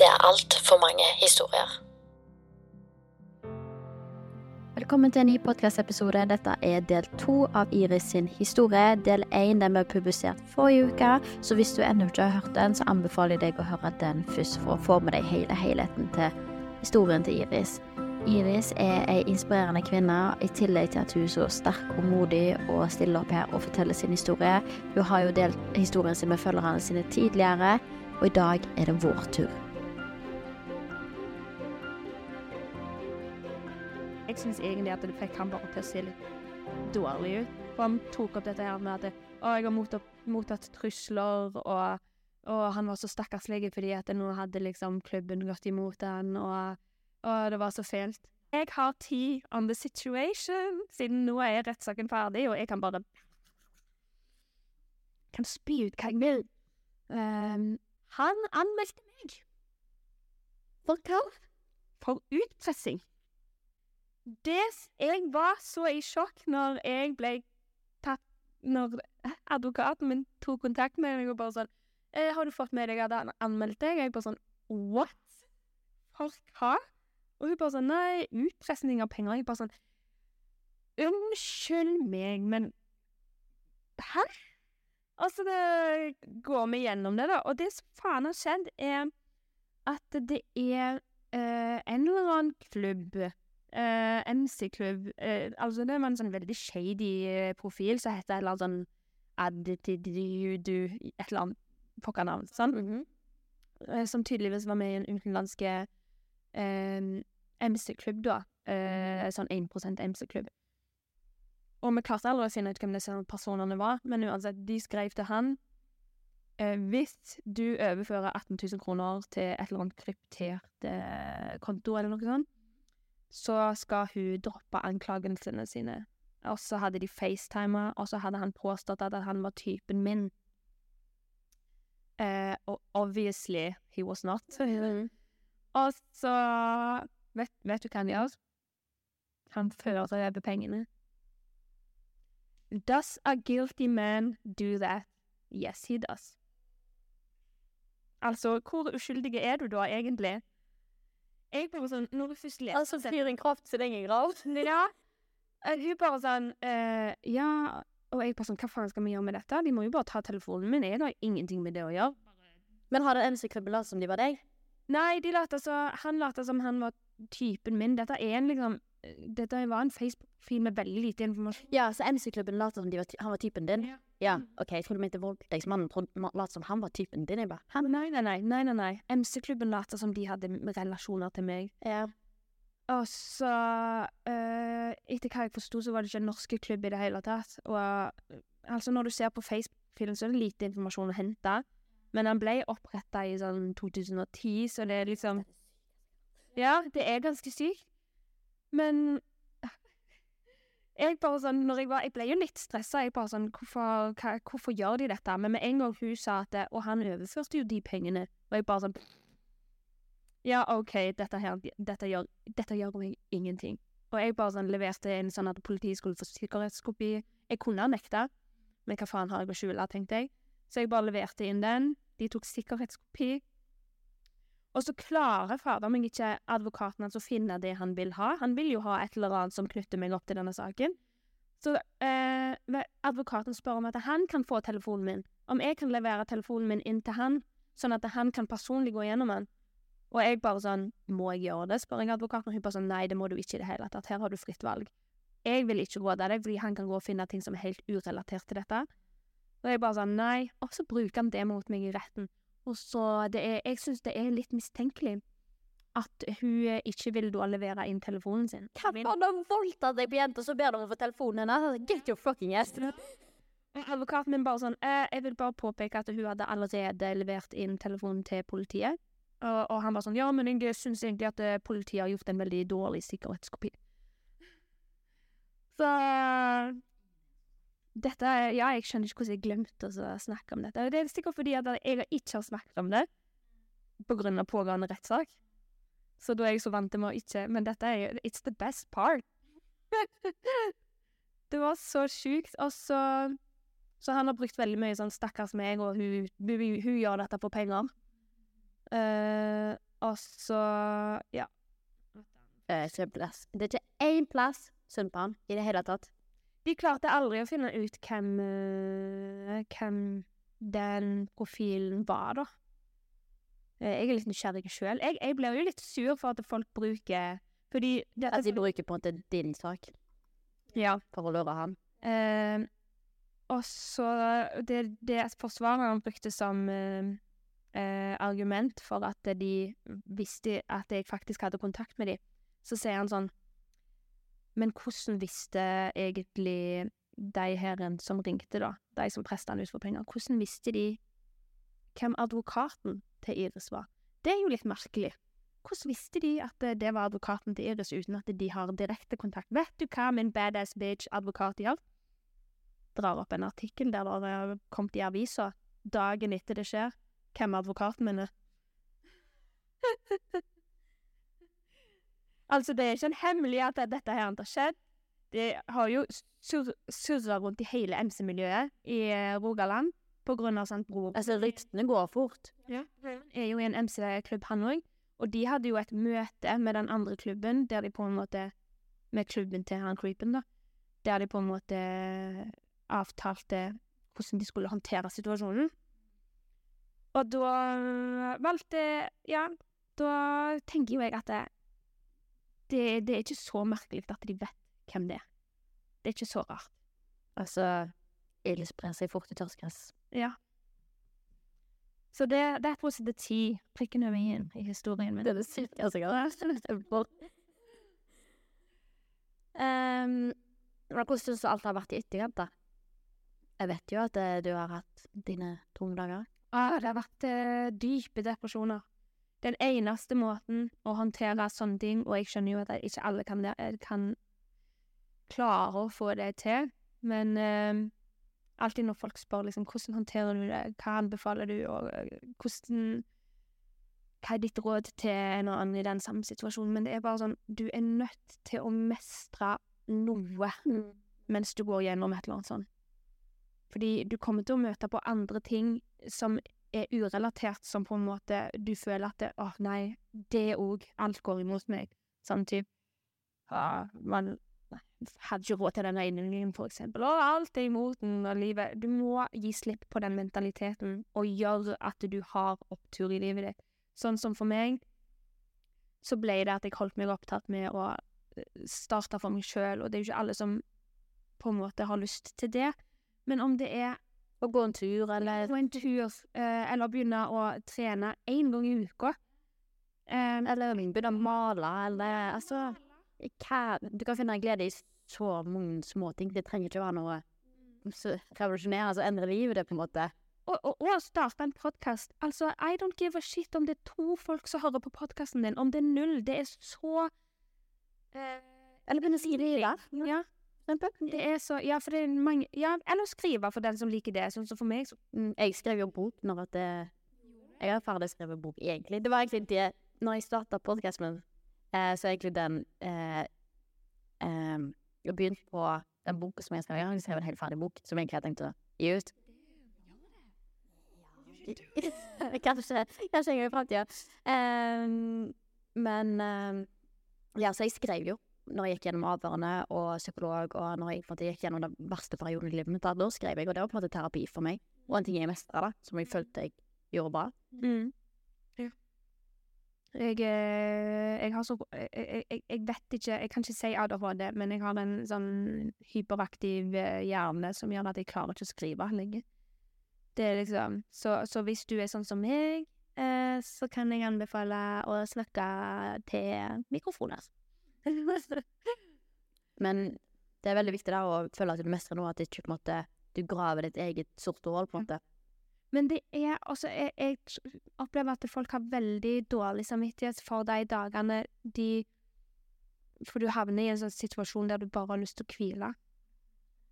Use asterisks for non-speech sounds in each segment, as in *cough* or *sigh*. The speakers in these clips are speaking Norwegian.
Det er altfor mange historier. Velkommen til en ny podkastepisode. Dette er del to av Iris sin historie. Del én ble publisert forrige uke, så hvis du ennå ikke har hørt den, så anbefaler jeg deg å høre den først for å få med deg hele helheten til historien til Iris. Iris er ei inspirerende kvinne, i tillegg til at hun er så sterk og modig og stiller opp her og forteller sin historie. Hun har jo delt historien sin med følgerne sine tidligere, og i dag er det vår tur. Jeg syns egentlig at det fikk han bare til å se litt dårlig ut. For han tok opp dette her med at å, jeg har mottatt, mottatt trusler, og, og han var så stakkarslig fordi at nå hadde liksom klubben gått imot han, og, og det var så fælt. Jeg har tid on the situation, siden nå er rettssaken ferdig, og jeg kan bare kan spy ut hva jeg vil. Um, han anmeldte meg. For hva? For utpressing. Det Jeg var så i sjokk når jeg ble tatt Når advokaten min tok kontakt med meg og bare sånn eh, 'Har du fått med deg at han anmeldte deg?' Jeg bare sånn 'What?' For hva? Og hun bare sånn 'Nei, utpressing av penger.' Jeg bare sånn Unnskyld meg, men Hæ? Altså, det går vi gjennom det, da. Og det som faen har skjedd, er at det er eh, en eller annen klubb Uh, MC-klubb uh, Altså, det var en sånn veldig shady uh, profil som heter et eller annet sånn Addididu Et eller annet pokkernavn, sånn. Eh, som tydeligvis var med i en utenlandsk MC-klubb, da. sånn 1% MC-klubb. Og vi klarte aldri å finne ut hvem disse personene var, men uansett, de skrev til han hvis du overfører 18 000 kroner til et eller annet kryptert konto, eller noe sånt, så skal hun droppe anklagelsene sine. Og så hadde de facetima, og så hadde han påstått at han var typen min. Eh, og obviously he was not. og så vet, vet du hva han gjør? Han fører over pengene. Does a guilty man do that? Yes, he does. Altså, hvor uskyldig er du da, egentlig? Jeg bare sånn, når du først leser Altså fyr en kraft sin egen grav? Ja. Eh, Hun bare sånn uh, Ja. Og jeg bare sånn, hva faen skal vi gjøre med dette? De må jo bare ta telefonen min. Jeg har ingenting med det å gjøre. Men har den MC-klubben latt som de var deg? Nei, de later så, han later som han var typen min. Dette er en liksom Dette var en Facebook-profil med veldig lite informasjon. Ja, så MC-klubben lot som var han var typen din? Ja. OK, jeg trodde du mente voldtektsmannen lot som han var typen din. Jeg bare Han, nei, nei, nei. nei, nei, nei. MC-klubben lot som de hadde relasjoner til meg. Ja. Og så eh, Etter hva jeg forsto, så var det ikke en norske klubb i det hele tatt. Og eh, altså, når du ser på Facebook-filen, så er det lite informasjon å hente. Men han ble oppretta i sånn 2010, så det er liksom Ja, det er ganske sykt. Men jeg bare sånn, når jeg var Jeg ble jo litt stressa. Jeg bare sånn hvorfor, hva, hvorfor gjør de dette? Men med en gang hun sa at det, Og han overførte jo de pengene. Og jeg bare sånn Ja, OK, dette her Dette gjør, dette gjør meg ingenting. Og jeg bare sånn leverte inn sånn at politiet skulle få sikkerhetskopi. Jeg kunne ha nekta, men hva faen har jeg å skjule, tenkte jeg. Så jeg bare leverte inn den. De tok sikkerhetskopi. Og så klarer fader meg ikke advokaten hans å finne det han vil ha. Han vil jo ha et eller annet som knytter meg opp til denne saken. Så eh, advokaten spør om at han kan få telefonen min. Om jeg kan levere telefonen min inn til han, sånn at han kan personlig gå gjennom den. Og jeg bare sånn Må jeg gjøre det? spør jeg advokaten. Og hun bare sånn Nei, det må du ikke i det hele tatt. Her har du fritt valg. Jeg vil ikke råde deg, fordi han kan gå og finne ting som er helt urelatert til dette. Og jeg bare sånn Nei. Og så bruker han det mot meg i retten. Og så det er Jeg syns det er litt mistenkelig at hun eh, ikke vil da levere inn telefonen sin. Hva faen, har voldtatt deg på jenta, så ber du om å få telefonen hennes? Get your fucking ass. Advokaten min bare sånn eh, Jeg vil bare påpeke at hun hadde allerede levert inn telefonen til politiet. Og, og han var sånn Ja, men jeg syns egentlig at eh, politiet har gjort en veldig dårlig sikkerhetskopi. Så dette Ja, jeg skjønner ikke hvordan jeg glemte å snakke om dette. Det er sikkert fordi at jeg ikke har snakket om det på grunn av pågående rettssak. Så da er jeg så vant til med å ikke Men dette er It's the best part. *laughs* det var så sjukt. Og så Så han har brukt veldig mye sånn 'stakkars meg', og hun, hun, hun gjør dette for penger. Uh, og så Ja. Eh, Det er ikke én plass synd i det hele tatt. De klarte aldri å finne ut hvem eh, Hvem den profilen var, da. Eh, Jeg er litt nysgjerrig sjøl. Jeg, jeg blir jo litt sur for at folk bruker Fordi At de bruker på en måte din sak Ja. for å lure han. Eh, og så det, det forsvareren brukte som eh, eh, argument for at de visste at jeg faktisk hadde kontakt med dem, så sier han sånn Men hvordan visste egentlig de her som ringte, da, de som presset han ut for penger, hvordan visste de hvem advokaten til Iris var? Det er jo litt merkelig. Hvordan visste de at eh, det var advokaten til Iris uten at de har direkte kontakt? Vet du hva min badass bitch-advokat hjalp? Drar opp en artikkel der det har kommet i avisa dagen etter det skjer. Hvem advokaten min er? *laughs* altså, det er ikke en hemmelighet at dette her har skjedd. Det har jo sur surra rundt i hele MC-miljøet i eh, Rogaland på grunn av sånt bror... Altså, ryktene går fort. Ja. Er jo i en MC-klubb, han òg. Og de hadde jo et møte med den andre klubben, der de på en måte Med klubben til han creepen, da. Der de på en måte avtalte hvordan de skulle håndtere situasjonen. Og da valgte Ja, da tenker jo jeg at det, det, det er ikke så merkelig at de vet hvem det er. Det er ikke så rart. Altså, ild sprer seg fort i tørrgress. Ja. Så det, that was the ti. Prikken over i-en i historien min. Det er det sykeste jeg har hørt. Um, hvordan syns du alt har vært i etterkant, da? Jeg vet jo at eh, du har hatt dine tunge dager. Ah, det har vært eh, dype depresjoner. Den eneste måten å håndtere sånne ting, og jeg skjønner jo at ikke alle kan, kan klare å få det til, men eh, alltid når folk spør liksom hvordan håndterer du det, hva anbefaler du, og eh, hvordan Hva er ditt råd til en og annen i den samme situasjonen? Men det er bare sånn, du er nødt til å mestre noe mens du går gjennom et eller annet sånt. Fordi du kommer til å møte på andre ting som er urelatert, som på en måte du føler at det, åh, nei, det òg, alt går imot meg. Sånn type ja, man hadde ikke råd til den regningen, for eksempel, og alt er imot den, og livet Du må gi slipp på den mentaliteten, og gjøre at du har opptur i livet ditt. Sånn som for meg, så ble det at jeg holdt meg opptatt med å starte for meg sjøl, og det er jo ikke alle som på en måte har lyst til det. Men om det er Å gå en tur, eller gå en tur, eh, eller begynne å trene én gang i uka Um, Eller begynne å male, eller altså hva, Du kan finne glede i så mange små ting. Det trenger ikke være noe revolusjonerende altså, som endrer livet, det, på en måte. Og, og, og starte en podkast. Altså, I don't give a shit om det er to folk som hører på podkasten din. Om det er null. Det er så uh, Eller begynne å si det, ja. Ja. Det er så Ja, for det er mange Ja, eller skrive for den som liker det. Sånn som for meg, så Mm, Jeg skrev jo bok når at det Jeg har ferdig skrevet bok, egentlig. Det var egentlig det Når jeg starta podkasten, eh, så egentlig den eh, eh, Jeg begynte på den boka som jeg skrev. Jeg har skrevet en helt ferdig bok som jeg egentlig har tenkt å gi ut. *laughs* kanskje, kanskje en gang i framtida. Um, men um, Ja, så jeg skrev jo når jeg gikk gjennom avhørene og psykolog, og når jeg på en måte gikk gjennom den verste perioden i livet mitt, da, skrev jeg, og det var på en måte terapi for meg. Og en ting jeg mestra, da, som jeg følte jeg gjorde bra. Mm. Ja. Jeg, eh, jeg har så jeg, jeg, jeg- jeg vet ikke Jeg kan ikke si ADHD, men jeg har en sånn hyperaktiv eh, hjerne som gjør at jeg klarer ikke å skrive lenger. Det er liksom Så, så hvis du er sånn som meg, eh, så kan jeg anbefale å snakke til mikrofoner. Men det er veldig viktig der å føle at du mestrer noe, at ikke måte du graver ditt eget sorte hull, på. Men det er altså jeg, jeg opplever at folk har veldig dårlig samvittighet for de dagene de For du havner i en sånn situasjon der du bare har lyst til å hvile.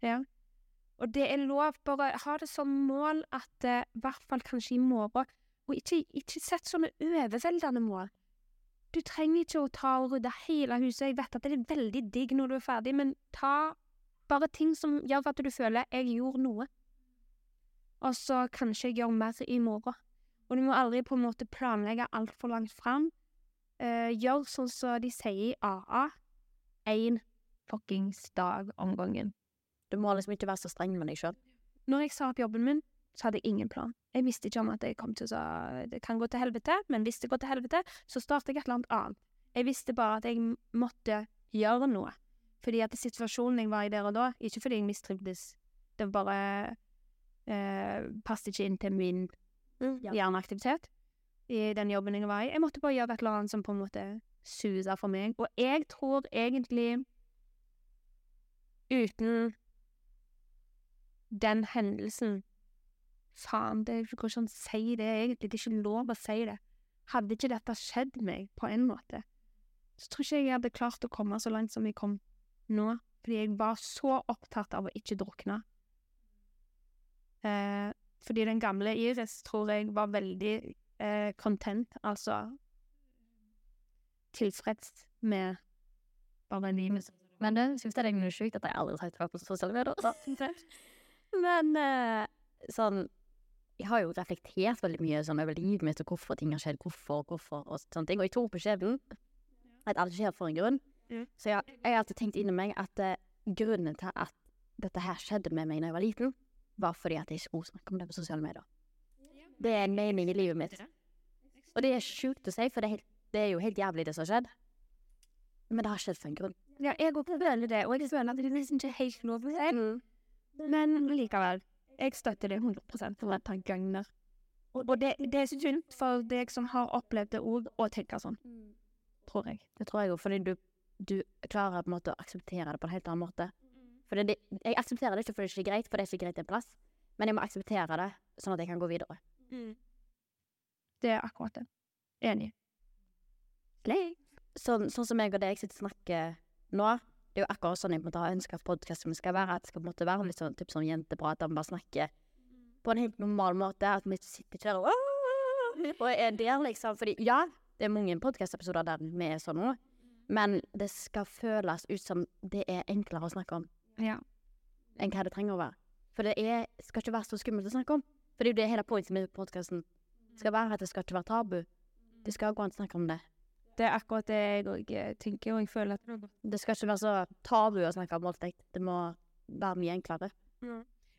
Ja. Og det er lov. Bare ha det som mål at eh, i hvert fall kanskje i morgen Og ikke, ikke sett sånne overveldende mål. Du trenger ikke å ta og rydde hele huset. Jeg vet at det er veldig digg når du er ferdig, men ta bare ting som gjør at du føler 'jeg gjorde noe' og så kanskje jeg gjør mer i morgen. Og du må aldri på en måte planlegge altfor langt fram. Uh, gjør sånn som de sier i AA. Én fuckings dag om gangen. Du må liksom ikke være så streng med deg sjøl. Når jeg sa opp jobben min, så hadde jeg ingen plan. Jeg visste ikke om at jeg kom til å det kan gå til helvete, men hvis det går til helvete, så starter jeg et eller annet annet. Jeg visste bare at jeg måtte gjøre noe. Fordi at situasjonen jeg var i der og da, ikke fordi jeg mistrivdes, det var bare eh, passet ikke inn til min hjerneaktivitet i den jobben jeg var i. Jeg måtte bare gjøre et eller annet som på en måte susa for meg. Og jeg tror egentlig uten den hendelsen Faen, det går ikke an å si det egentlig. Det er ikke lov å si det. Hadde ikke dette skjedd meg på en måte, så tror ikke jeg jeg hadde klart å komme så langt som jeg kom nå. Fordi jeg var så opptatt av å ikke drukne. Eh, fordi den gamle Iris tror jeg var veldig eh, content, altså tilfreds med bare livet. Men det synes jeg det er noe sjukt at jeg aldri har sagt det på sosiale medier. *laughs* Men eh, sånn Jeg har jo reflektert veldig mye sånn over livet mitt og hvorfor ting har skjedd, hvorfor hvorfor og sånne ting. Og jeg tror på skjebnen. At alt skjer for en grunn. Mm. Så jeg, jeg har alltid tenkt inni meg at uh, grunnen til at dette her skjedde med meg da jeg var liten, var fordi at jeg ikke snakket om det på sosiale medier. Det er en mening i livet mitt. Og det er sjukt å si, for det er, helt, det er jo helt jævlig det som har skjedd. Men det har skjedd for en grunn. Ja, jeg òg føler det, og jeg føler at det er liksom ikke helt lov å si. Men likevel, jeg støtter det 100 for at han der. Og det, det er så sunt for deg som har opplevd det òg, å tenke sånn. Tror jeg. Det tror jeg jo, fordi du, du klarer på en måte å akseptere det på en helt annen måte. For det, jeg aksepterer det ikke fordi det ikke er greit, for det er ikke greit en plass. Men jeg må akseptere det, sånn at jeg kan gå videre. Det er akkurat det. Enig. Sånn, sånn som jeg og deg sitter og snakker nå, det er jo akkurat sånn jeg måtte ha ønska podkasten skal være. At det skal måtte være litt sånn typ sånn jenteprat, at vi bare snakker på en helt normal måte. At vi sitter ikke der og og er der, liksom. Fordi ja, det er mange podkastepisoder der vi er sånn nå, men det skal føles ut som det er enklere å snakke om Ja. enn hva det trenger å være. For det er, skal ikke være så skummelt å snakke om. For det er jo det hele poenget med podkasten skal være, at det skal ikke være tabu. Det skal gå an å snakke om det. Det er akkurat det jeg òg tenker, og jeg føler at Det skal ikke være så tabu å snakke om voldtekt. Det må være mye enklere.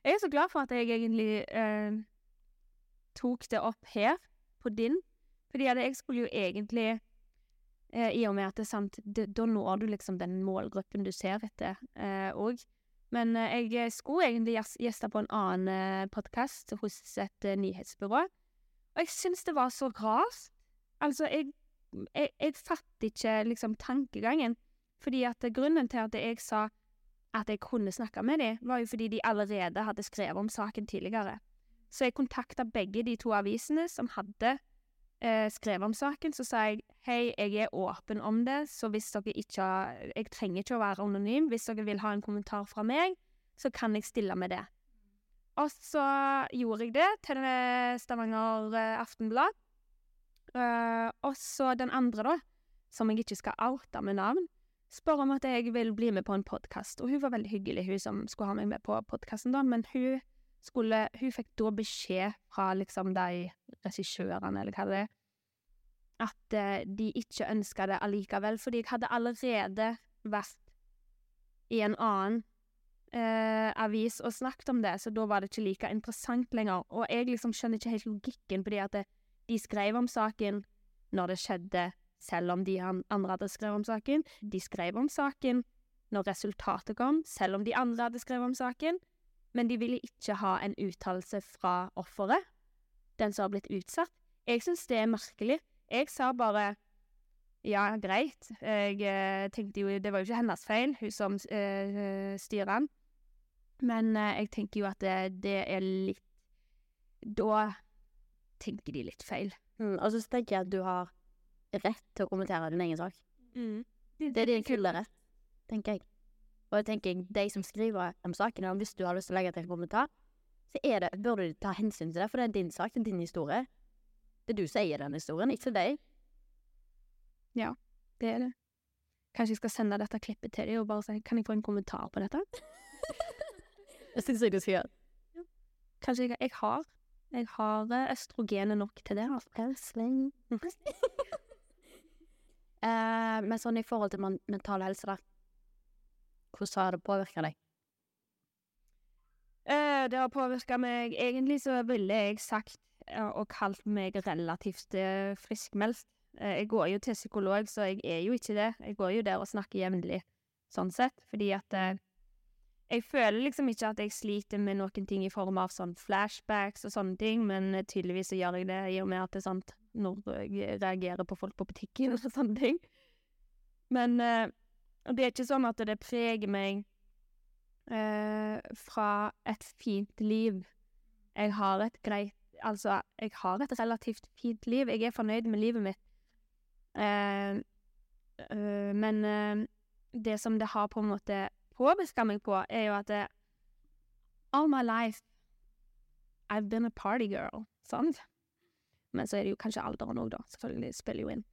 Jeg er så glad for at jeg egentlig eh, tok det opp her, på din. Fordi jeg skulle jo egentlig Eh, I og med at det er sant, det, da når du liksom den målgruppen du ser etter òg. Men eh, jeg skulle egentlig gjeste på en annen eh, podkast hos et eh, nyhetsbyrå, og jeg syns det var så rart. Altså, jeg, jeg, jeg fatter ikke liksom tankegangen, fordi at grunnen til at jeg sa at jeg kunne snakke med dem, var jo fordi de allerede hadde skrevet om saken tidligere. Så jeg kontakta begge de to avisene som hadde eh, skrevet om saken. Så sa jeg hei, jeg er åpen om det, så hvis dere ikke har Jeg trenger ikke å være anonym. Hvis dere vil ha en kommentar fra meg, så kan jeg stille med det. Og så gjorde jeg det til Stavanger eh, Aftenblad. Eh, og så den andre, da, som jeg ikke skal oute med navn, spør om at jeg vil bli med på en podkast. Og hun var veldig hyggelig, hun som skulle ha meg med på podkasten, da, men hun skulle Hun fikk da beskjed fra liksom de regissørene, eller hva det er, at uh, de ikke ønska det allikevel, fordi jeg hadde allerede vært i en annen uh, avis og snakket om det, så da var det ikke like interessant lenger. Og jeg liksom skjønner ikke helt logikken, på det at det, de skrev om saken når det skjedde, selv om de andre hadde skrevet om saken. De skrev om saken når resultatet kom, selv om de andre hadde skrevet om saken. Men de ville ikke ha en uttalelse fra offeret, den som har blitt utsatt. Jeg syns det er merkelig. Jeg sa bare ja, greit. Jeg eh, tenkte jo Det var jo ikke hennes feil, hun som eh, styrer den. Men eh, jeg tenker jo at det, det er litt Da tenker de litt feil. Mm, og så tenker jeg at du har rett til å kommentere din egen sak. Mm. Det er din fulle rett, tenker jeg. Og jeg tenker, de som skriver om saken, og hvis du har lyst til å legge til en kommentar, så er det, bør du ta hensyn til det, for det er din sak, det er din historie. Det er du som eier den historien, ikke deg. Ja, det er det. Kanskje jeg skal sende dette klippet til dem og bare si kan jeg få en kommentar på dette? *laughs* Det syns jeg du skal gjøre. Kanskje jeg, jeg har Jeg har eh, østrogenet nok til det. Altså. *laughs* Eh, men sånn i forhold til mental helse, da. Hvordan har det påvirka deg? Eh, det har påvirka meg Egentlig så ville jeg sagt og kalt meg relativt eh, friskmeldt. Eh, jeg går jo til psykolog, så jeg er jo ikke det. Jeg går jo der og snakker jevnlig, sånn sett, fordi at eh, jeg føler liksom ikke at jeg sliter med noen ting i form av sånn flashbacks og sånne ting, men eh, tydeligvis så gjør jeg det i og med at det er sant når jeg reagerer på folk på butikken og *laughs* sånne ting. Men uh, det er ikke sånn at det preger meg uh, fra et fint liv. Jeg har et greit Altså, jeg har et relativt fint liv. Jeg er fornøyd med livet mitt. Uh, men eh, det som det har på en måte påvirka meg på, er jo at det, All my life I've been a party girl, sant? Men så er det jo kanskje alderen òg, da. Selvfølgelig spiller jo inn.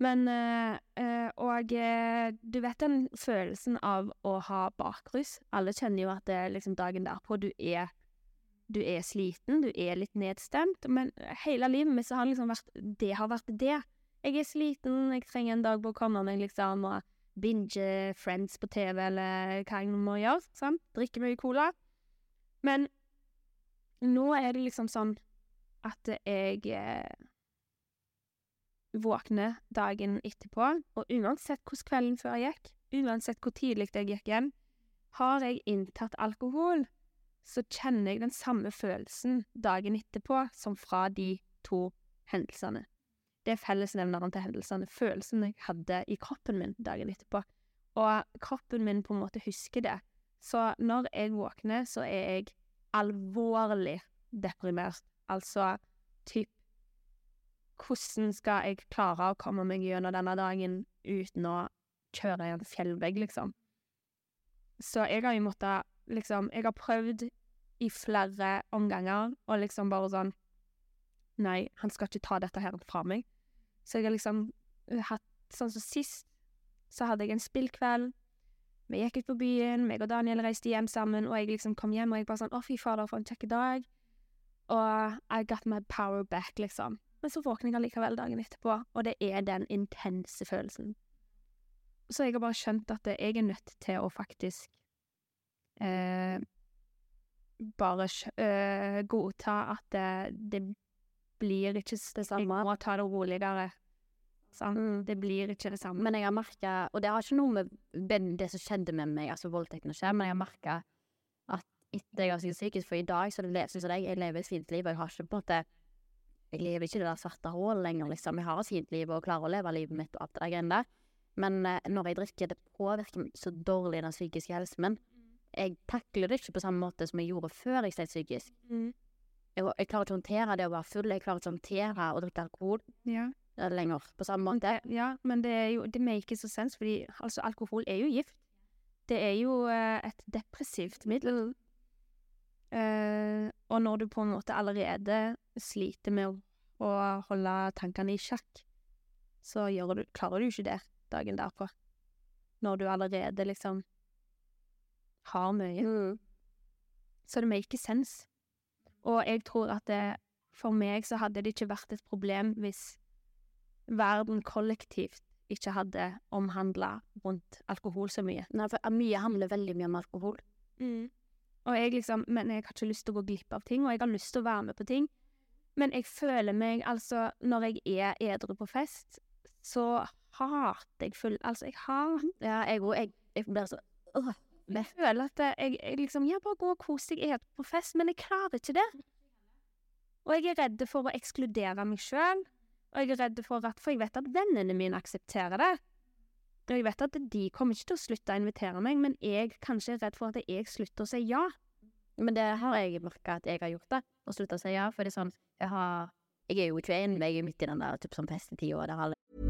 Men øh, Og eh, du vet den følelsen av å ha bakrus? Alle kjenner jo at det er liksom dagen derpå du er Du er sliten, du er litt nedstemt, men hele livet mitt så har liksom vært Det har vært det. Jeg er sliten, jeg trenger en dag på å komme meg, liksom, og binge Friends på TV, eller hva jeg må gjøre, sant? Drikke mye cola. Men nå er det liksom sånn at jeg eh, våkner dagen etterpå, og uansett hvordan kvelden før jeg gikk, uansett hvor tidlig jeg gikk hjem, har jeg inntatt alkohol, så kjenner jeg den samme følelsen dagen etterpå som fra de to hendelsene. Det er fellesnevneren til hendelsene, følelsen jeg hadde i kroppen min dagen etterpå. Og kroppen min på en måte husker det. Så når jeg våkner, så er jeg alvorlig deprimert. Altså typ Hvordan skal jeg klare å komme meg gjennom denne dagen uten å kjøre i en fjellvegg, liksom? Så jeg har jo måttet liksom Jeg har prøvd i flere omganger og liksom bare sånn Nei, han skal ikke ta dette her fra meg. Så jeg har liksom hatt Sånn som sist, så hadde jeg en spillkveld. Vi gikk ut på byen, meg og Daniel reiste hjem sammen, og jeg liksom kom hjem, og jeg bare sånn Å, fy fader, for en kjekk dag. Og I got my power back, liksom. Men så våkner jeg allikevel dagen etterpå, og det er den intense følelsen. Så jeg har bare skjønt at jeg er nødt til å faktisk eh, bare eh, godta at det, det blir ikke det samme. Jeg må ta det roligere. Mm. Det blir ikke det samme. Men jeg har merka Og det har ikke noe med det som skjedde med meg, altså voldtekten, å skje, men jeg har merka at etter jeg har sikkert psykisk For i dag så le- synes jeg jeg lever et fint liv, og jeg har ikke på en måte Jeg lever ikke i det der svarte hullet lenger, liksom. Jeg har et fint liv og klarer å leve livet mitt og alt det der greiene der. Men eh, når jeg drikker, det påvirker så dårlig den psykiske helsen min. Jeg takler det ikke på samme måte som jeg gjorde før jeg steg psykisk. Mm. Jeg, jeg klarer ikke å håndtere det å være full, jeg klarer ikke å håndtere å drikke alkohol Ja. eh, lenger på samme måte. ja, men det er jo Det maker så sens, fordi altså, alkohol er jo gift. Det er jo uh, et depressivt middel. Uh, og når du på en måte allerede sliter med å, å holde tankene i sjakk, så du, klarer du ikke det dagen derpå. Når du allerede liksom har mye. Så det maker sense. Og jeg tror at det, for meg så hadde det ikke vært et problem hvis verden kollektivt ikke hadde omhandla rundt alkohol så mye. Nei, for mye handler veldig mye om alkohol. Og jeg liksom, men jeg har ikke lyst til å gå glipp av ting, og jeg har lyst til å være med på ting. Men jeg føler meg, altså, når jeg er edru på fest, så hater jeg full Altså, jeg har Ja, jeg òg. Jeg, jeg blir så øh, Jeg føler at jeg, jeg liksom Ja, bare gå og kos deg edru på fest, men jeg klarer ikke det. Og jeg er redd for å ekskludere meg sjøl, og jeg er redd for at For jeg vet at vennene mine aksepterer det. Og jeg vet at de kommer ikke til å slutte å invitere meg, men jeg kanskje er redd for at jeg slutter å si ja. Men det har jeg merka at jeg har gjort, det. Å slutte å si ja. For det er sånn Jeg har Jeg er jo 21, men jeg er midt i den der typ sånn festetida der alle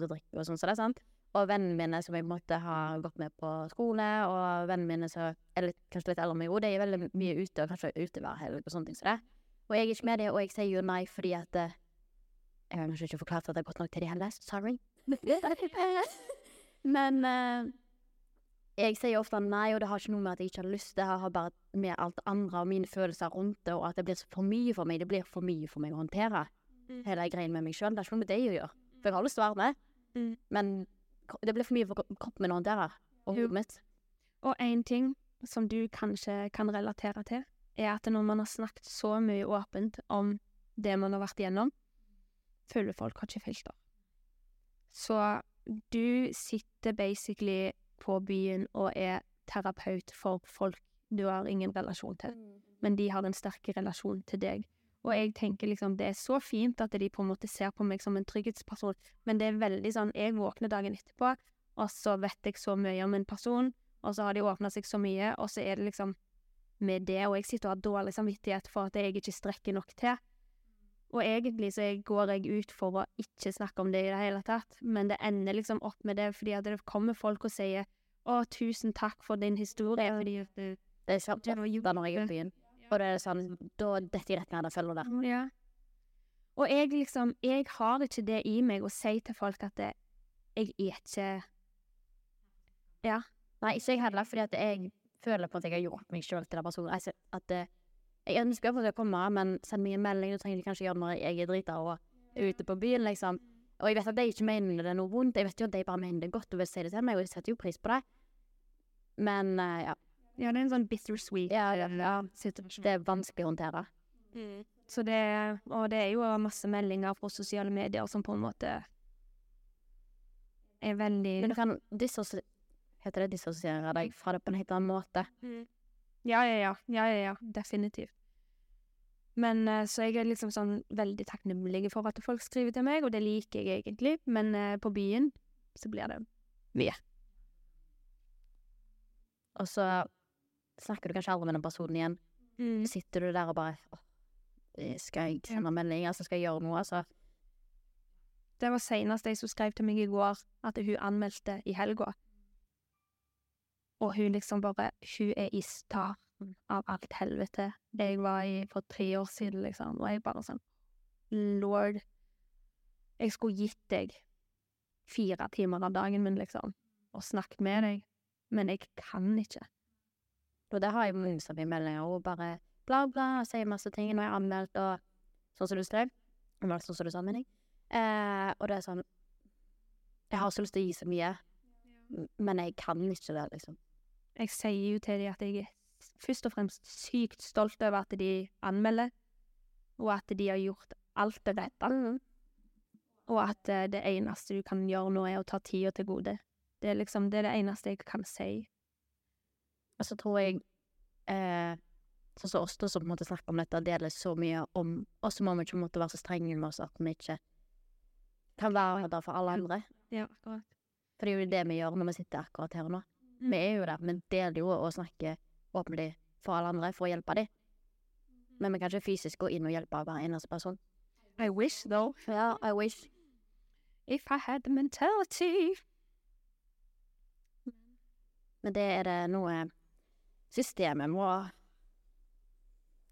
Til å drikke og sånn, så det sant. Og vennene mine som jeg måte har gått med på skole, og vennene mine som er litt, kanskje litt eldre enn meg, jo, de er veldig mye ute, og kanskje ute hver helg og sånne ting som det. Og jeg er ikke med det, og jeg sier jo nei fordi at eh, Jeg har kanskje ikke forklart at det er godt nok til de heller, sorry. *laughs* Men uh, jeg sier ofte nei, og det har ikke noe med at jeg ikke har lyst, det har bare med alt det andre og mine følelser rundt det, og at det blir for mye for meg. Det blir for mye for meg å håndtere hele greien med meg sjøl. Det er ikke noe med det å gjøre. For jeg har lyst til å være med, men det blir for mye for kroppen min å håndtere. Og hodet mitt. Og en ting som du kanskje kan relatere til, er at når man har snakket så mye åpent om det man har vært igjennom, føler folk har ikke filter. Så du sitter basically på byen og er terapeut for folk du har ingen relasjon til, men de har en sterk relasjon til deg. Og jeg tenker liksom, det er så fint at de på en måte ser på meg som en trygghetsperson, men det er veldig sånn, jeg våkner dagen etterpå, og så vet jeg så mye om en person, og så har de åpnet seg så mye, og så er det liksom med det, og jeg sitter og har dårlig samvittighet for at jeg ikke strekker nok til. Og egentlig så går jeg ut for å ikke snakke om det i det hele tatt, men det ender liksom opp med det fordi at det kommer folk og sier å, tusen takk for din historie, fordi at du Det er svært ofte når jeg er på byen. Og det er sånn, da detter jeg rett ned den fella der. Ja. Og jeg liksom, jeg har ikke det i meg å si til folk at det, jeg er ikke Ja. Nei, ikke jeg heller, fordi at jeg føler på at jeg har gjort meg sjøl til den personen. Altså, at det, jeg ønsker at jeg kommer, men send meg en melding. Du trenger det kanskje gjøre når jeg er drita og er ute på byen, liksom. Og jeg vet at de ikke mener det er noe vondt. Jeg vet jo at de bare mener det godt og vil si det til meg, og jeg setter jo pris på det. Men eh, ja. Ja, det er en sånn bittersweet Ja, ja, ja. situasjon. Det er vanskelig å håndtere. Så det, og det er jo masse meldinger fra sosiale medier som på en måte er veldig Men du kan Heter det dissosiere deg fra det på en helt annen måte? Ja, ja, ja. Ja, ja, ja. Definitivt. Men eh, så jeg er liksom sånn veldig takknemlig for at folk skriver til meg, og det liker jeg egentlig, men eh, på byen så blir det mye. Og så snakker du kanskje aldri med den personen igjen. Mm. Sitter du der og bare åh, eh, Skal jeg sende melding? Altså, skal jeg gjøre noe? Altså. Det var senest ei som skrev til meg i går at hun anmeldte i helga. Og hun liksom bare Hun er i starten av alt helvete jeg var i for tre år siden, liksom. Og jeg bare sånn Lord. Jeg skulle gitt deg fire timer av dagen min, liksom, og snakket med deg, men jeg kan ikke. Og det har jeg som i meldinger, og bare bla, bla, og sier masse ting. Nå er jeg anmeldt, og sånn som du skrev. Var sånn som du sa, mener jeg. Eh, og det er sånn Jeg har så lyst til å gi så mye, men jeg kan ikke det, liksom. Jeg sier jo til dem at jeg er først og fremst sykt stolt over at de anmelder, og at de har gjort alt det rette. Og at eh, det eneste du kan gjøre nå, er å ta tida til gode. Det er liksom det, er det eneste jeg kan si. Og så tror jeg eh, Sånn som oss da, som på en måte snakker om dette, deler så mye om Og så må vi ikke måtte være så strenge med oss at vi ikke kan være der for alle andre. Ja, akkurat. For det er jo det vi gjør når vi sitter akkurat her og nå. Vi er jo der, vi deler jo og snakker åpentlig for alle andre for å hjelpe dem. Men vi kan ikke fysisk gå inn og hjelpe hver eneste person. I wish, though. Ja, I wish. If I had the mentality. Men det er det noe systemet må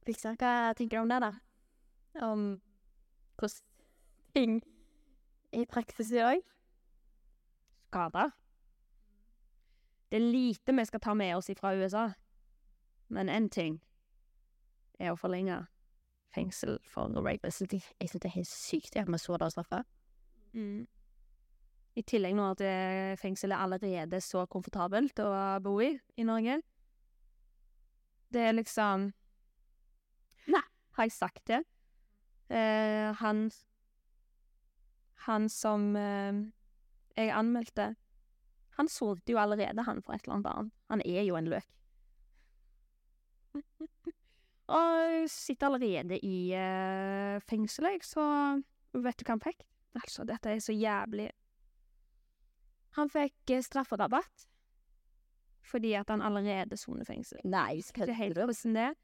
fikse. Hva tenker du om det, da? Om hvordan ting i praksis i dag? skader. Det er lite vi skal ta med oss fra USA, men én ting er å forlenge fengsel for rape. Jeg synes det er helt sykt at vi så det straffa. Mm. I tillegg nå at fengselet allerede er så komfortabelt å bo i i Norge. Det er liksom Nei, har jeg sagt det? Eh, han Han som eh, jeg anmeldte Han solgte jo allerede, han, for et eller annet barn. Han er jo en løk. *laughs* Og sitter allerede i eh, fengsel, jeg, så vet du hva han fikk? Altså, dette er så jævlig Han fikk eh, strafferabatt fordi at han allerede soner fengsel. Nei, Det Ikke helt hvordan det er.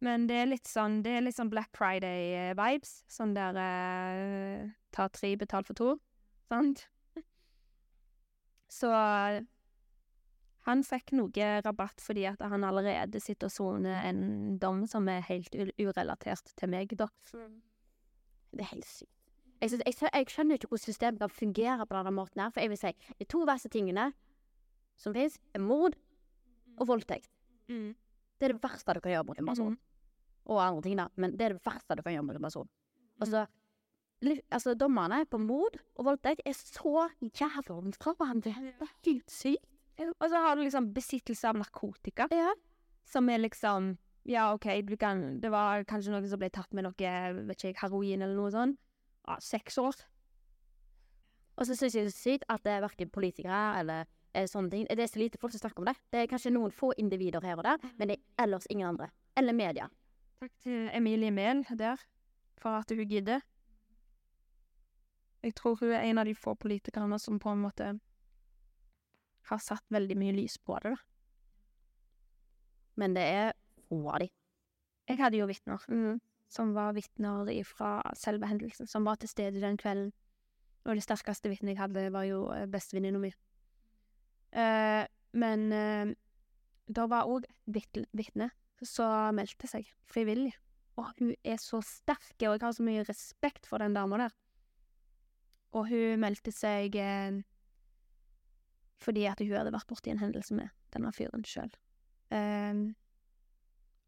Men det er litt sånn, det er litt sånn Black Friday-vibes. Sånn der eh, ta tre, betal for to. Sant? Så han fikk noe rabatt fordi at han allerede sitter og soner en dom som er helt u urelatert til meg, da. Det er helt sykt. Jeg, jeg, jeg skjønner ikke hvordan systemet kan fungere på denne måten her, for jeg vil si de to verste tingene som fins, er mord og voldtekt. Mm. Det er det verste du kan gjøre mot en person. Og andre ting, da, men det er det verste du kan gjøre mot en person. Altså, li- altså dommerne på mord og voldtekt er så jævla fra hverandre. Det er helt sykt. Og så har du liksom besittelse av narkotika, som er liksom Ja, OK, kan Det var kanskje noen som ble tatt med noe, vet ikke heroin eller noe sånt. Ja, seks år. Og så syns jeg det er sykt at det er verken politikere eller sånne ting Det er så lite folk som snakker om det. Det er kanskje noen få individer her og der, men det er ellers ingen andre. Eller media. Takk til Emilie Mehl der, for at hun gidder. Jeg tror hun er en av de få politikerne som på en måte har satt veldig mye lys på det, da. Men det er få av de. Jeg hadde jo vitner, som var vitner fra selve hendelsen, som var til stede den kvelden. Og det sterkeste vitnet jeg hadde, var jo eh, bestevenninna mi. Eh, men eh, det var òg et vitne som meldte seg frivillig. Og hun er så sterk, og jeg har så mye respekt for den dama der. Og hun meldte seg eh, fordi at hun hadde vært borti en hendelse med denne fyren sjøl.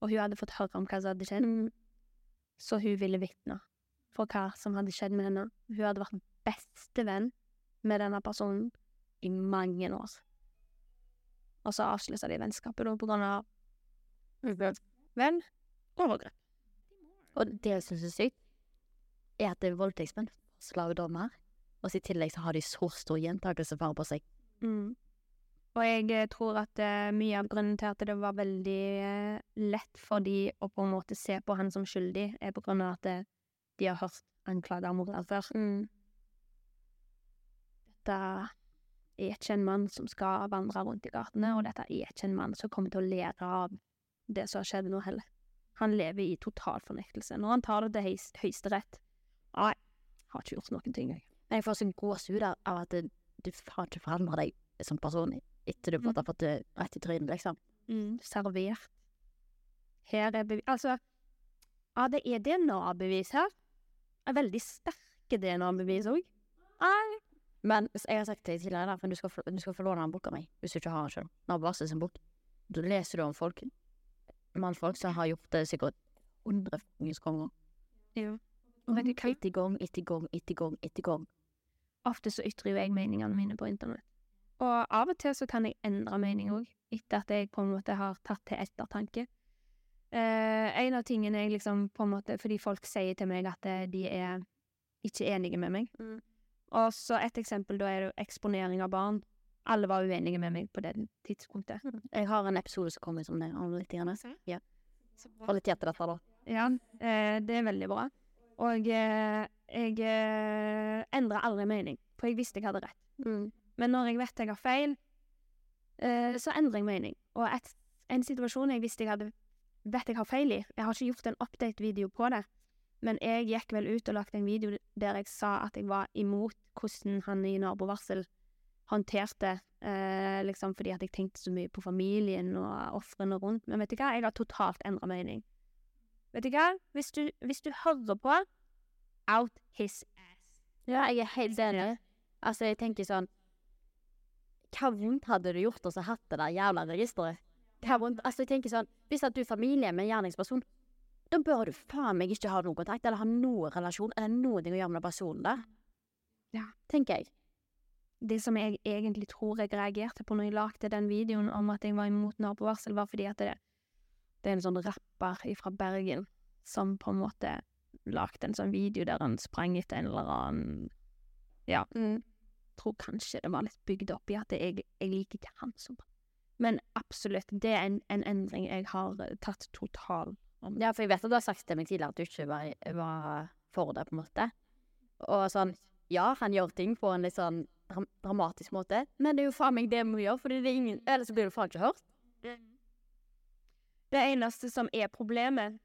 Og hun hadde fått høre om hva som hadde skjedd, så hun ville vitne for hva som hadde skjedd med henne. Hun hadde vært bestevenn med denne personen i mange år. Og så avslutta de vennskapet da på grunn av Vel, overgrep. Og det jeg syns er sykt, er at det er voldtektsmenn, slavedommer, og i tillegg så har de så stor gjentakelsesfare på seg. Mm. Og jeg eh, tror at uh, mye av grunnen til at det var veldig uh, lett for de å på en måte se på han som skyldig, er på grunn av at uh, de har hørt anklager om han før. Dette er ikke en mann som skal vandre rundt i gatene, og dette er ikke en mann som kommer til å lære av det som har skjedd nå heller. Han lever i total fornektelse. Når han tar det til Høyesterett Nei, har ikke gjort noen ting, jeg. Men jeg får sånn gåsehud av av at du har ikke forandra deg som person etter du mm. har fått det rett i trynet, liksom. Mm, servert. Her er bevis Altså, ja, det er DNA-bevis her. Er veldig sterke DNA-bevis òg. Nei. Men jeg har sagt deg tidligere, for du skal, få, du skal få låne den boka mi, hvis du ikke har den sjøl. Nabovarsel sin bok. Da leser du om folk, mannfolk som har gjort det sikkert hundre fuckings ganger. Ja. Etter gang, etter gang, etter gang, etter gang. Ofte så ytrer jo jeg meningene mine på internett. Og av og til så kan jeg endre mening òg, etter at jeg på en måte har tatt til ettertanke. Eh, en av tingene jeg liksom på en måte Fordi folk sier til meg at eh, de er ikke enige med meg. Og så et eksempel, da er det jo eksponering av barn. Alle var uenige med meg på det tidspunktet. Jeg har en episode som kommer som det om litt. Gjerne. Ja. Tid til dette, da. Ja, eh, det er veldig bra. Og eh, jeg eh, endra aldri mening, for jeg visste jeg hadde rett. Men når jeg vet jeg har feil, eh, så endrer jeg mening. Og et, en situasjon jeg visste jeg hadde vet jeg har feil i Jeg har ikke gjort en update-video på det, men jeg gikk vel ut og lagde en video der jeg sa at jeg var imot hvordan han i nabovarsel håndterte eh, liksom fordi at jeg tenkte så mye på familien og ofrene rundt. Men vet du hva, jeg har totalt endra mening. Vet du hva, hvis du, hvis du hører på Out his ass. Ja, jeg er helt enig. Altså, jeg tenker sånn Hva vondt hadde du gjort oss å hatt det der jævla registeret? Hva vondt Altså, jeg tenker sånn Hvis at du er familie med en gjerningsperson, da bør du faen meg ikke ha noen kontakt, eller ha noen relasjon, eller noe å gjøre med personen der. Ja. Tenker jeg. Det som jeg egentlig tror jeg reagerte på når jeg lagde den videoen om at jeg var imot nabovarsel, var fordi at det, det er en sånn rapper fra Bergen som på en måte lagde en sånn video der han sprang etter en eller annen Ja. Tror kanskje det var litt bygd opp i at jeg, jeg liker ikke han som Men absolutt, det er en, en endring jeg har eh, tatt total om. Ja, for jeg vet at du har sagt til meg tidligere at du ikke var, var for det, på en måte. Og sånn Ja, han gjør ting på en litt sånn dram dramatisk måte, men det er jo faen meg det vi gjør, for er Ellers så blir du faen ikke hørt. Det eneste som er problemet,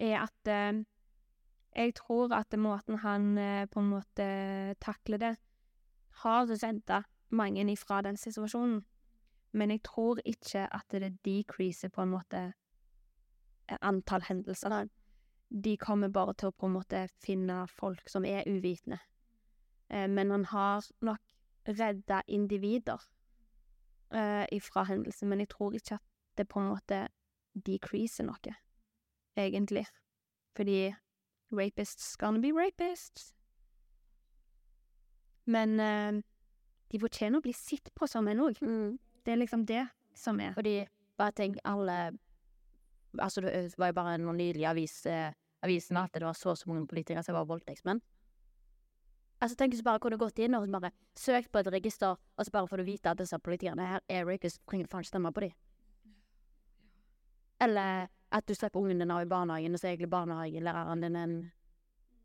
er at eh, jeg tror at måten han eh, på en måte takler det, har redda mange ifra den situasjonen. Men jeg tror ikke at det decreaser på en måte antall hendelser. De kommer bare til å på en måte finne folk som er uvitende. Eh, men han har nok redda individer eh, ifra hendelsen, men jeg tror ikke at det på en måte decreaser noe, egentlig. Fordi rapists gonna be rapists. Men eh, de fortjener å bli sett på som en òg. Det er liksom det som er. Fordi, bare tenk, alle Altså, det var jo bare noen nydelige avis, eh, avisen at det var så og så mange politikere som var voldtektsmenn. Altså, tenk hvis du bare kunne gått inn og bare søkt på et register, og så bare får du vite at disse politikerne her er rapists, trenger du faen ikke stemme på dem. Eller at du slipper ungen din av i barnehagen, og så er egentlig barnehagelæreren din en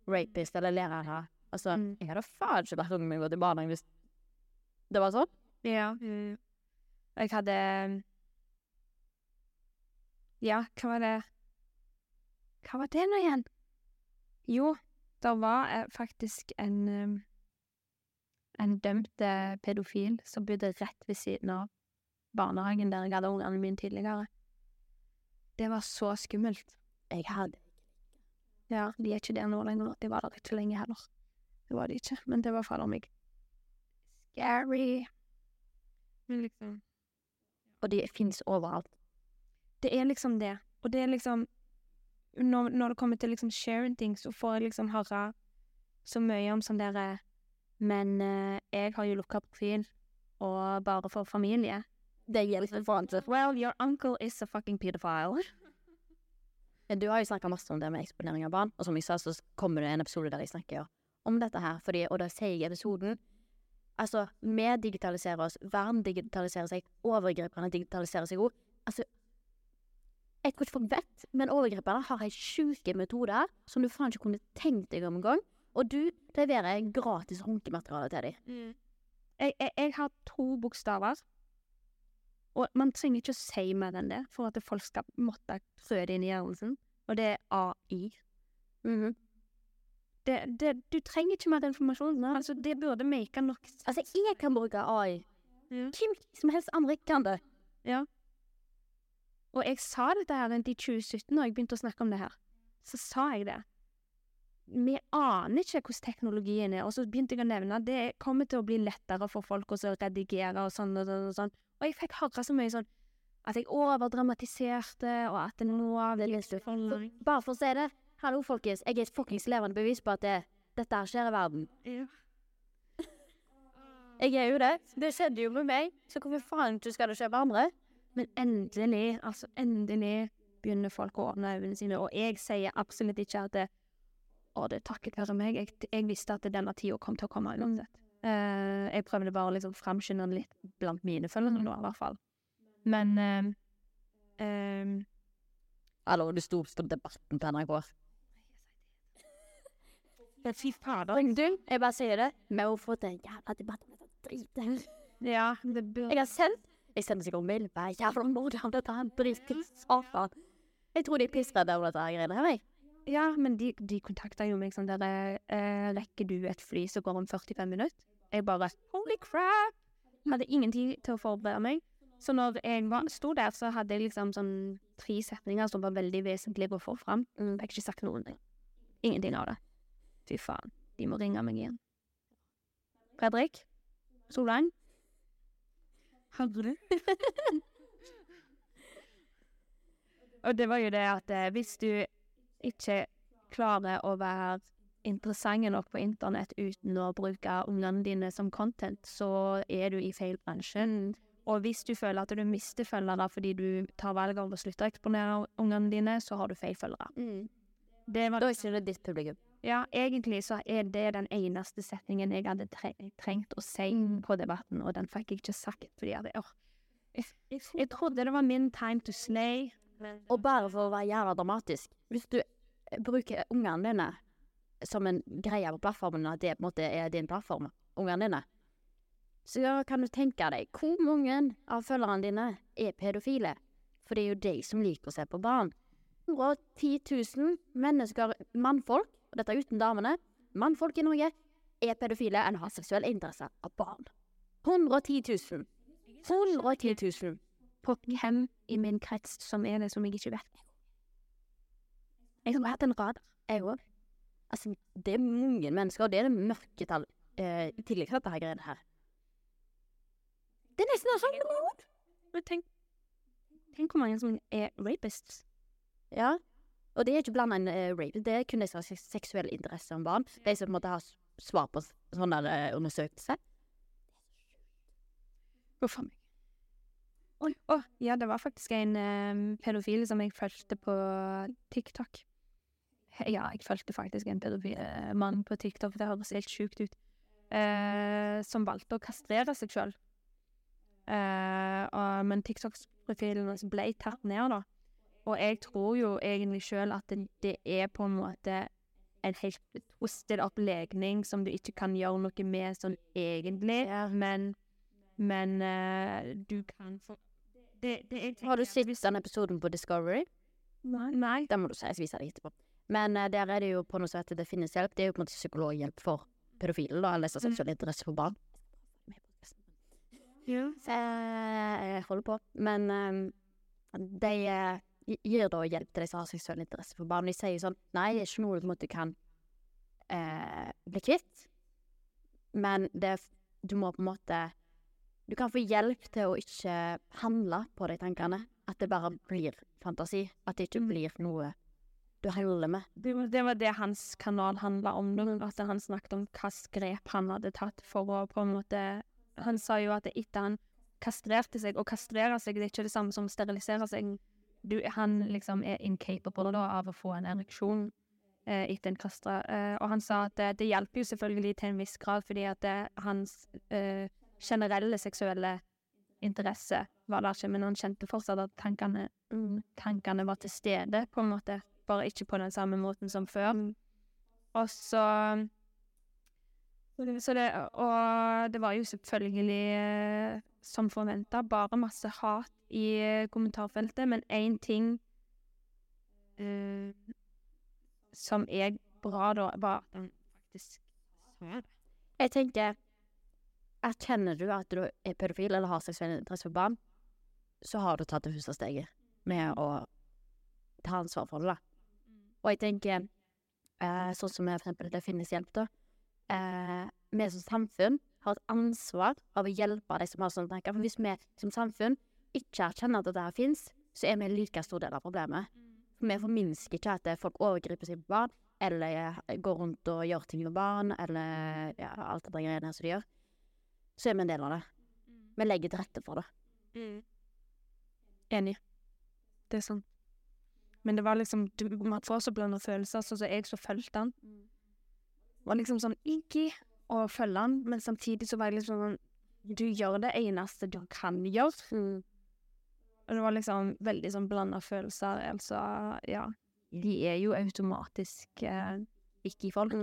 rapist, eller lærer Altså, jeg hadde faen ikke vært ungen min gått i barnehagen hvis det var sånn. Ja. Jeg hadde Ja, hva var det Hva var det nå igjen? Jo, det var eh, faktisk en um, En dømt eh, pedofil som bodde rett ved siden av barnehagen der jeg hadde ungene mine tidligere. Det var så skummelt. Jeg hadde Ja, de er ikke der nå lenger. De var der ikke lenge heller. Det var de ikke, men det var fader meg scary. Men liksom Og de fins overalt. Det er liksom det. Og det er liksom Når, når det kommer til liksom sharing ting, så får jeg liksom høre så mye om sånn derre Men eh, jeg har jo lukka profil, og bare for familie. Det hjelper faen til Well, your uncle is a fucking pedophile. *laughs* Ja, Du har jo snakka masse om det med eksponering av barn, og som jeg sa, så kommer det en episode der jeg snakker om dette her, fordi, og da sier jeg i episoden Altså, vi digitaliserer oss, verden digitaliserer seg, overgriperne digitaliserer seg òg. Altså, jeg tror ikke folk vet, men overgriperne har helt sjuke metode som du faen ikke kunne tenkt deg om engang. Og du leverer gratis runkemateriale til dem. Jeg, jeg, jeg har to bokstaver, og man trenger ikke å si mer enn det for at folk skal måtte trø det inn i hjernen og det er AI. Mhm. det, det, du trenger ikke mer informasjon. Altså, det burde make nok Altså, jeg kan bruke AI. Hvem som helst andre kan det. Ja. Og jeg sa dette her i 2017, når jeg begynte å snakke om det her. Så sa jeg det. Vi aner ikke hvordan teknologien er, og så begynte jeg å nevne at det kommer til å bli lettere for folk å redigere og sånn og sånn og sånn. Og jeg fikk høre så mye sånn at jeg overdramatiserte, og at det nå bare for å si det. Hallo, folkens. Jeg er et fuckings levende bevis på at det, dette her skjer i verden. Ja. Jeg er jo det. Det skjedde jo med meg. Så hvorfor faen ikke skal det skje med andre? Men endelig, altså endelig begynner folk å åpne øynene sine, og jeg sier absolutt ikke at det Å, det er takket være meg. Jeg, jeg visste at denne tida kom til å komme uansett. Uh, jeg prøvde bare å liksom framskynde den litt blant mine følgere nå, i hvert fall. Men eh, eh, Hallo, du sto på Debatten på NRK. Fy fader. Jeg bare sier det. Vi har fått en jævla debatt om dette dritet. Ja, det bør Jeg har sendt Jeg sender sikkert mail hver jævla morgen om dette her dritet. Satan. Jeg tror de er pissredde over dette her greiene her, jeg. Ja, men de, de kontakta jo meg sånn der eh, Rekker du et fly som går om 45 minutter? Jeg bare Holy crap! Hadde ingen tid til å forberede meg. Så når jeg var, sto der, så hadde jeg liksom sånn tre setninger som var veldig vesentlige å få fram. Jeg fikk ikke sagt noen ting. Ingenting av det. Fy faen. De må ringe meg igjen. Fredrik? Solveig? Hører? *laughs* Og det var jo det at eh, hvis du ikke klarer å være interessante nok på internett uten å bruke ungene dine som content, så er du i feil bransje. Og hvis du føler at du mister følgere fordi du tar valget om å slutte å eksponere ungene dine, så har du feil følgere. Det var Da er ikke det ditt publikum. Ja, egentlig så er det den eneste setningen jeg hadde tre trengt å si på debatten, og den fikk jeg ikke sagt fordi jeg, hadde jeg, jeg, trodde det var min time to slay. Og bare for å være jævla dramatisk Hvis du eh, bruker ungene dine som en greie på plattformen, at det på en måte er din plattform, ungene dine, så kan du tenke deg hvor mange av følgerne dine er pedofile. For det er jo de som liker å se på barn. 110 000 mennesker, mannfolk, og dette uten damene, mannfolk i Norge, er pedofile enn har seksuell interesse av barn. 110 000. 110 000. På hvem i min krets som er det som jeg ikke vet. Jeg har hatt en radar. Jeg òg. Altså, det er mange mennesker, og det er det mørketall eh, til dette her greiene her. Det er nesten sånn Men tenk, tenk hvor mange som er rapists. Ja. Og det er ikke blanda inn uh, rape, det er kun de som har seksuell interesse om barn. De som måtte en s- svar på sånne uh, undersøkelser. eh. Huff a meg. Oi, Oh, ja, det var faktisk en um, pedofil som jeg fulgte på TikTok. Ja, jeg fulgte faktisk en pedofil uh, mann på TikTok, det høres helt sjukt ut, Uh, som valgte å kastrere seg sjøl. men TikTok-profilen ble tatt ned, da. Og jeg tror jo egentlig sjøl at det, det er på en måte en helt twisted opplegning som du ikke kan gjøre noe med sånn egentlig, men men uh, du kan få det, det jeg Har du sett den episoden på Discovery? Nei. Nei. Den må du si. jeg viser deg etterpå. Men uh, der er det jo på noe som heter Det finnes hjelp. Det er jo på en måte psykologhjelp for pedofile, da, eller som har seksuell interesse for barn. Ja. Eh, jeg holder på. Men um, de gir da hjelp til de som har seksuell interesse for barn. De sier sånn Nei, det er ikke noe du måte kan eh, bli kvitt, men det, du må på en måte Du kan få hjelp til å ikke handle på de tankene. At det bare blir fantasi. At det ikke blir noe du holder med. Det det var det hans kanal handla om. At han snakket om hvilke grep han hadde tatt for å på en måte Han sa jo at etter han kastrerte seg Å kastrere seg det er ikke det samme som sterilisere seg. Du, han liksom er incapable da av å få en ereksjon eh, etter en kastra. Eh, og han sa at det, det hjelper jo selvfølgelig til en viss grad, fordi at det, hans eh, generelle seksuelle interesse var der ikke, men han kjente fortsatt at tankene, mm, tankene var til stede, på en måte. Bare ikke på den samme måten som før. Og så så det, og det var jo selvfølgelig, eh, som forventa, bare masse hat i eh, kommentarfeltet, men én ting uh, som er bra, da, var at han faktisk sa det. Jeg tenker Erkjenner du at du er pedofil eller har seksuell interesse for barn, så har du tatt det første steget med å ta ansvar for det, da. Og jeg tenker, uh, sånn som for eksempel Det finnes hjelp, da. Eh, vi som samfunn har et ansvar av å hjelpe de som har sånne tanker. For hvis vi som samfunn ikke erkjenner at dette fins, så er vi en like stor del av problemet. For vi forminsker ikke at folk overgriper sine barn, eller går rundt og gjør ting med barn, eller ja, alt det greiene som de gjør. Så er vi en del av det. Vi legger til rette for det. Mm. Enig. Det er sånn. Men det var liksom du, Man får så blanda følelser, sånn som jeg så fulgte han. Det var liksom sånn ikke å følge han, men samtidig så var jeg liksom sånn Du gjør det eneste du kan gjøre. Og det var liksom veldig sånn blanda følelser. Altså, ja De er jo automatisk eh, ikke i folk.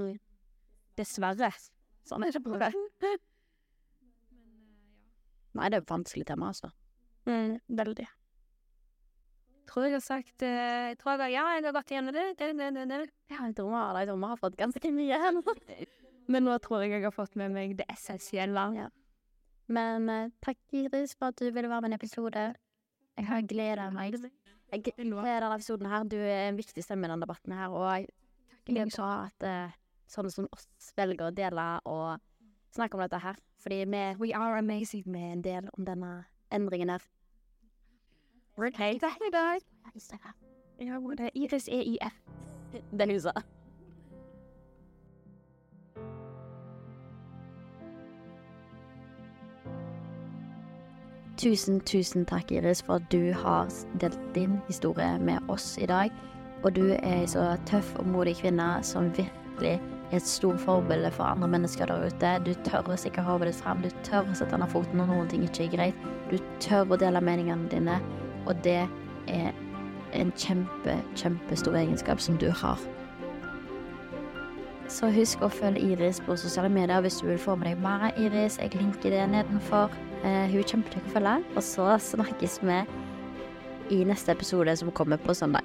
Dessverre. Sånn er det bare. *laughs* Nei, det er et vanskelig tema, altså. Mm, veldig. Tror jeg har sagt eh, Jeg tror jeg, ja, jeg har gått igjennom det, det, det, det, det. Ja, jeg tror har, jeg har fått ganske mye her *laughs* nå. Men nå tror jeg jeg har fått med meg det essensielle. Ja. Men eh, takk, Iris, for at du ville være med i en episode. Jeg har gleda meg. Jeg gleder denne episoden her. Du er en viktig stemme i denne debatten her, og jeg er bra at uh, sånne som oss velger å dele og snakke om dette her. Fordi vi We are amazing. vi er en del om denne endringen her. Ja, Iris EIF. Den husa. Tusen, tusen takk, Iris, for at du har delt din historie med oss i dag. Og du er ei så tøff og modig kvinne som virkelig er et stort forbilde for andre mennesker der ute. Du tør å stikke hodet ditt fram, du tør å sette ned foten når noen ting ikke er greit. Du tør å dele meningene dine, og det er en kjempe, kjempestor egenskap som du har. Så husk å følge Iris på sosiale medier hvis du vil få med deg mer av Iris. Jeg linker det nedenfor. Eh, hun er kjempekjekk å følge. Og så snakkes vi i neste episode som kommer på søndag.